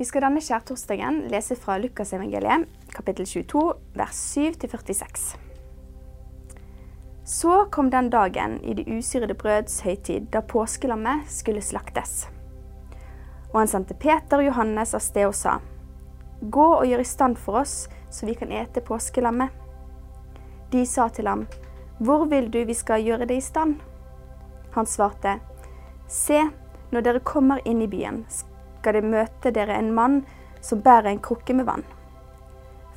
Vi skal denne skjærtorsdagen lese fra Lukasevangeliet, kapittel 22, vers 7-46. Så kom den dagen i det usyrede brøds høytid, da påskelammet skulle slaktes. Og han sendte Peter og Johannes av sted og sa, Gå og gjør i stand for oss, så vi kan ete påskelammet. De sa til ham, Hvor vil du vi skal gjøre det i stand? Han svarte, Se, når dere kommer inn i byen, skal det møte dere en mann som bærer en krukke med vann.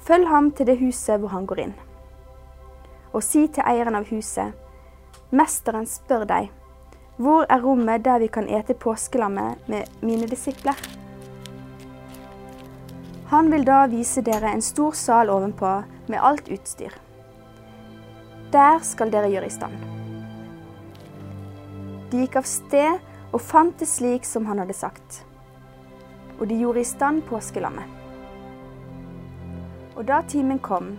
Følg ham til det huset hvor han går inn. Og si til eieren av huset, Mesteren spør deg, hvor er rommet der vi kan ete påskelammet med mine disipler? Han vil da vise dere en stor sal ovenpå med alt utstyr. Der skal dere gjøre i stand. De gikk av sted og fant det slik som han hadde sagt og de gjorde i stand påskelammet. Og da timen kom,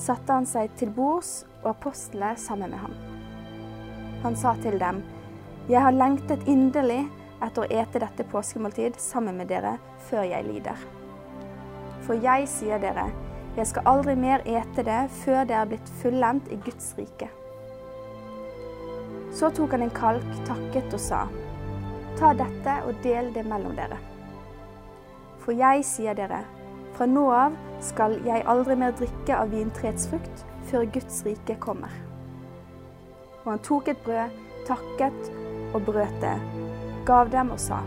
satte han seg til bords og apostlene sammen med ham. Han sa til dem, Jeg har lengtet inderlig etter å ete dette påskemåltid sammen med dere før jeg lider. For jeg sier dere, jeg skal aldri mer ete det før det er blitt fullendt i Guds rike. Så tok han en kalk, takket og sa, Ta dette og del det mellom dere. For jeg sier dere, fra nå av skal jeg aldri mer drikke av vintreets frukt før Guds rike kommer. Og han tok et brød, takket og brøt det, gav dem og sa,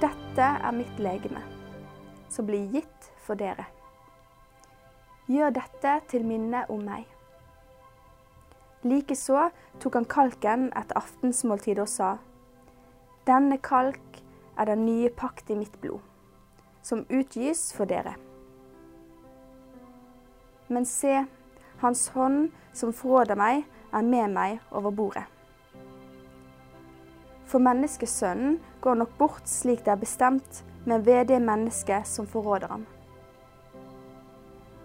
Dette er mitt legeme, som blir gitt for dere. Gjør dette til minne om meg. Likeså tok han kalken etter aftensmåltidet og sa, Denne kalk er den nye pakt i mitt blod, som utgis for dere. Men se, Hans hånd som forråder meg, er med meg over bordet. For menneskesønnen går nok bort slik det er bestemt, men ved det mennesket som forråder ham.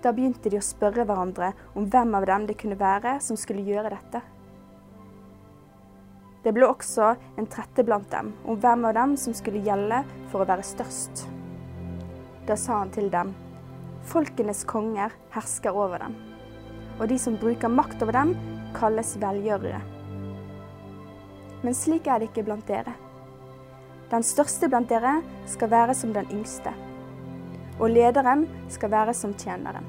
Da begynte de å spørre hverandre om hvem av dem det kunne være som skulle gjøre dette. Det ble også en trette blant dem om hvem av dem som skulle gjelde for å være størst. Da sa han til dem, folkenes konger hersker over dem, og de som bruker makt over dem, kalles velgjørere. Men slik er det ikke blant dere. Den største blant dere skal være som den yngste, og lederen skal være som tjeneren.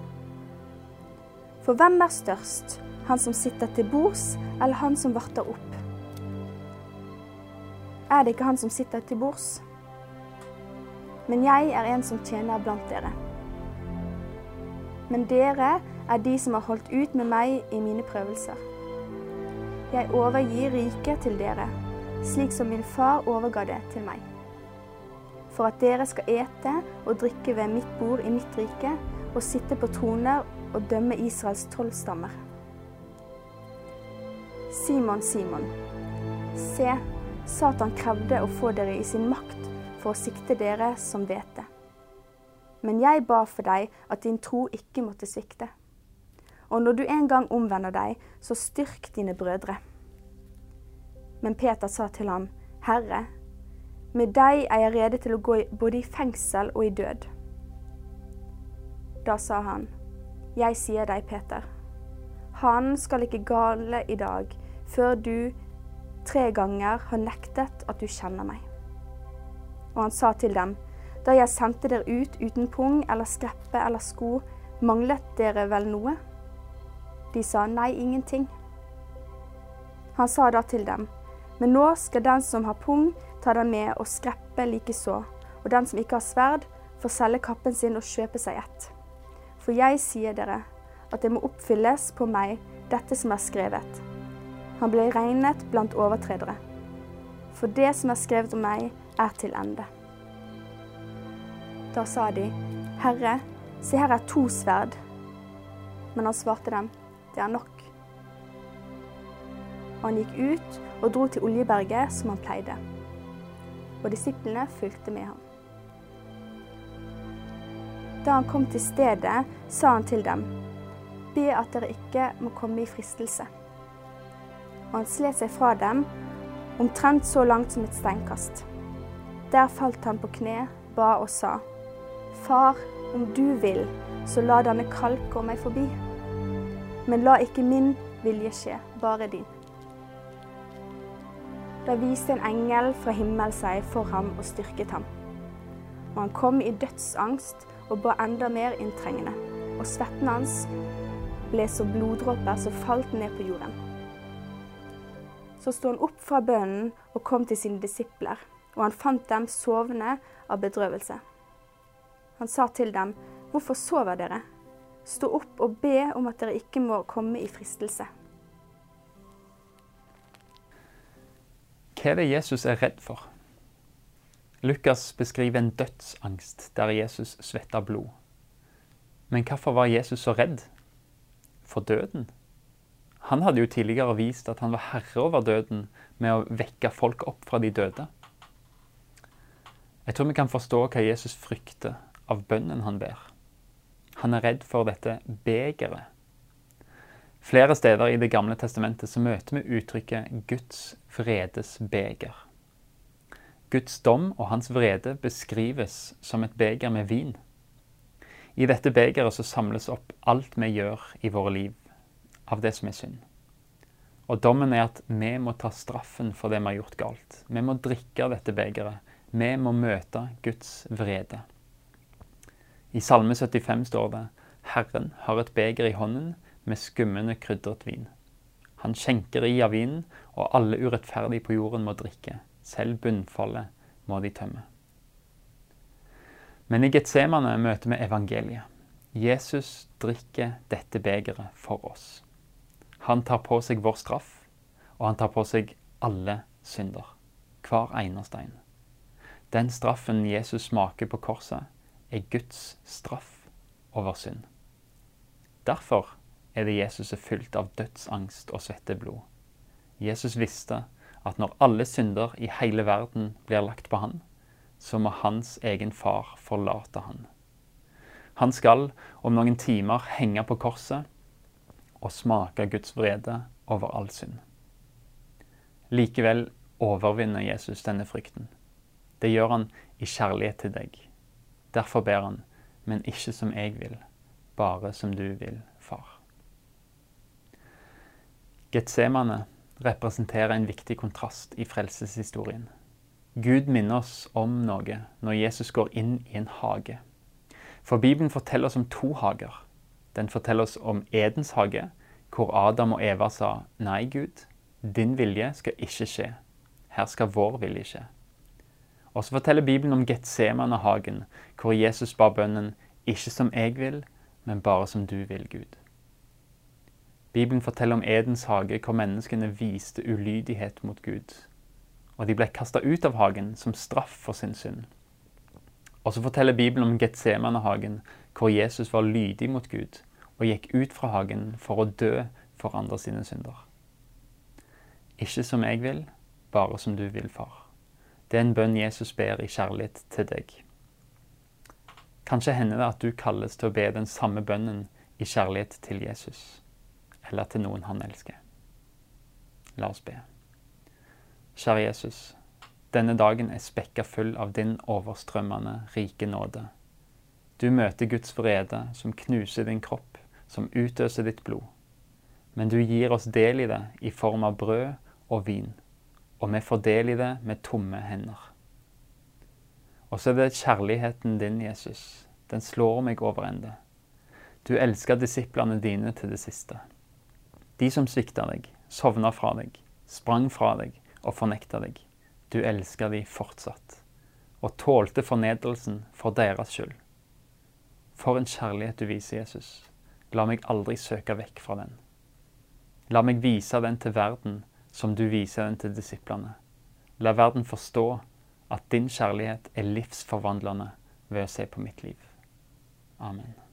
For hvem er størst, han som sitter til bords, eller han som varter opp? er det ikke han som sitter til bords. Men jeg er en som tjener blant dere. Men dere er de som har holdt ut med meg i mine prøvelser. Jeg overgir riket til dere, slik som min far overga det til meg. For at dere skal ete og drikke ved mitt bord i mitt rike, og sitte på troner og dømme Israels tolv stammer. Simon, Simon, se, Satan krevde å få dere i sin makt for å sikte dere som vet det. Men jeg ba for deg at din tro ikke måtte svikte. Og når du en gang omvender deg, så styrk dine brødre. Men Peter sa til ham, Herre, med deg er jeg rede til å gå både i fengsel og i død. Da sa han, Jeg sier deg, Peter, han skal ikke gale i dag før du tre ganger har nektet at du kjenner meg. Og han sa til dem, da jeg sendte dere ut uten pung eller skreppe eller sko, manglet dere vel noe? De sa nei, ingenting. Han sa da til dem, men nå skal den som har pung, ta den med, og skreppe likeså, og den som ikke har sverd, får selge kappen sin og kjøpe seg ett. For jeg sier dere at det må oppfylles på meg dette som er skrevet. Han ble regnet blant overtredere. For det som er skrevet om meg, er til ende. Da sa de, Herre, se her er to sverd. Men han svarte dem, det er nok. Og han gikk ut og dro til Oljeberget som han pleide. Og disiplene fulgte med ham. Da han kom til stedet, sa han til dem, Be at dere ikke må komme i fristelse og han slet seg fra dem, omtrent så langt som et steinkast. Der falt han på kne, ba og sa, Far, om du vil, så la denne kalk gå meg forbi. Men la ikke min vilje skje, bare din. Da viste en engel fra himmel seg for ham og styrket ham. Og han kom i dødsangst og ba enda mer inntrengende, og svetten hans ble som bloddråper som falt ned på jorden. Så sto han opp fra bønnen og kom til sine disipler, og han fant dem sovende av bedrøvelse. Han sa til dem, Hvorfor sover dere? Stå opp og be om at dere ikke må komme i fristelse. Hva er det Jesus er redd for? Lukas beskriver en dødsangst der Jesus svetta blod. Men hvorfor var Jesus så redd? For døden? Han hadde jo tidligere vist at han var herre over døden med å vekke folk opp fra de døde. Jeg tror vi kan forstå hva Jesus frykter av bønnen han ber. Han er redd for dette begeret. Flere steder i Det gamle testamentet så møter vi uttrykket 'Guds vredes beger'. Guds dom og hans vrede beskrives som et beger med vin. I dette begeret så samles opp alt vi gjør i våre liv av det som er synd. Og dommen er at vi må ta straffen for det vi har gjort galt. Vi må drikke av dette begeret. Vi må møte Guds vrede. I Salme 75 står det Herren har et beger i hånden med skummende krydret vin. Han skjenker i av vinen, og alle urettferdige på jorden må drikke. Selv bunnfallet må de tømme. Men i Getsemane møter vi evangeliet. Jesus drikker dette begeret for oss. Han tar på seg vår straff, og han tar på seg alle synder. Hver eneste en. Den straffen Jesus smaker på korset, er Guds straff over synd. Derfor er det Jesus er fylt av dødsangst og svetteblod. Jesus visste at når alle synder i hele verden blir lagt på han, så må hans egen far forlate han. Han skal om noen timer henge på korset og smake Guds vrede over all synd. Likevel overvinner Jesus denne frykten. Det gjør han i kjærlighet til deg. Derfor ber han, men ikke som jeg vil, bare som du vil, far. Getsemane representerer en viktig kontrast i frelseshistorien. Gud minner oss om noe når Jesus går inn i en hage. For Bibelen forteller oss om to hager. Den forteller oss om Edens hage, hvor Adam og Eva sa nei, Gud, din vilje skal ikke skje. Her skal vår vilje skje. Og så forteller Bibelen om Getsemanehagen, hvor Jesus ba bønnen 'Ikke som jeg vil, men bare som du vil, Gud'. Bibelen forteller om Edens hage, hvor menneskene viste ulydighet mot Gud. Og de ble kasta ut av hagen som straff for sin synd. Og så forteller Bibelen om Getsemane-hagen, hvor Jesus var lydig mot Gud og gikk ut fra hagen for å dø for andre sine synder. Ikke som jeg vil, bare som du vil, far. Det er en bønn Jesus ber i kjærlighet til deg. Kanskje hender det at du kalles til å be den samme bønnen i kjærlighet til Jesus, eller til noen han elsker. La oss be. Kjære Jesus. Denne dagen er spekka full av din overstrømmende rike nåde. Du møter Guds vrede, som knuser din kropp, som utøser ditt blod. Men du gir oss del i det i form av brød og vin og vi får del i det med tomme hender. Og så er det kjærligheten din, Jesus. Den slår meg over ende. Du elsker disiplene dine til det siste. De som svikta deg, sovna fra deg, sprang fra deg og fornekta deg. Du elsker de fortsatt, og tålte fornedrelsen for deres skyld. For en kjærlighet du viser, Jesus. La meg aldri søke vekk fra den. La meg vise den til verden som du viser den til disiplene. La verden forstå at din kjærlighet er livsforvandlende ved å se på mitt liv. Amen.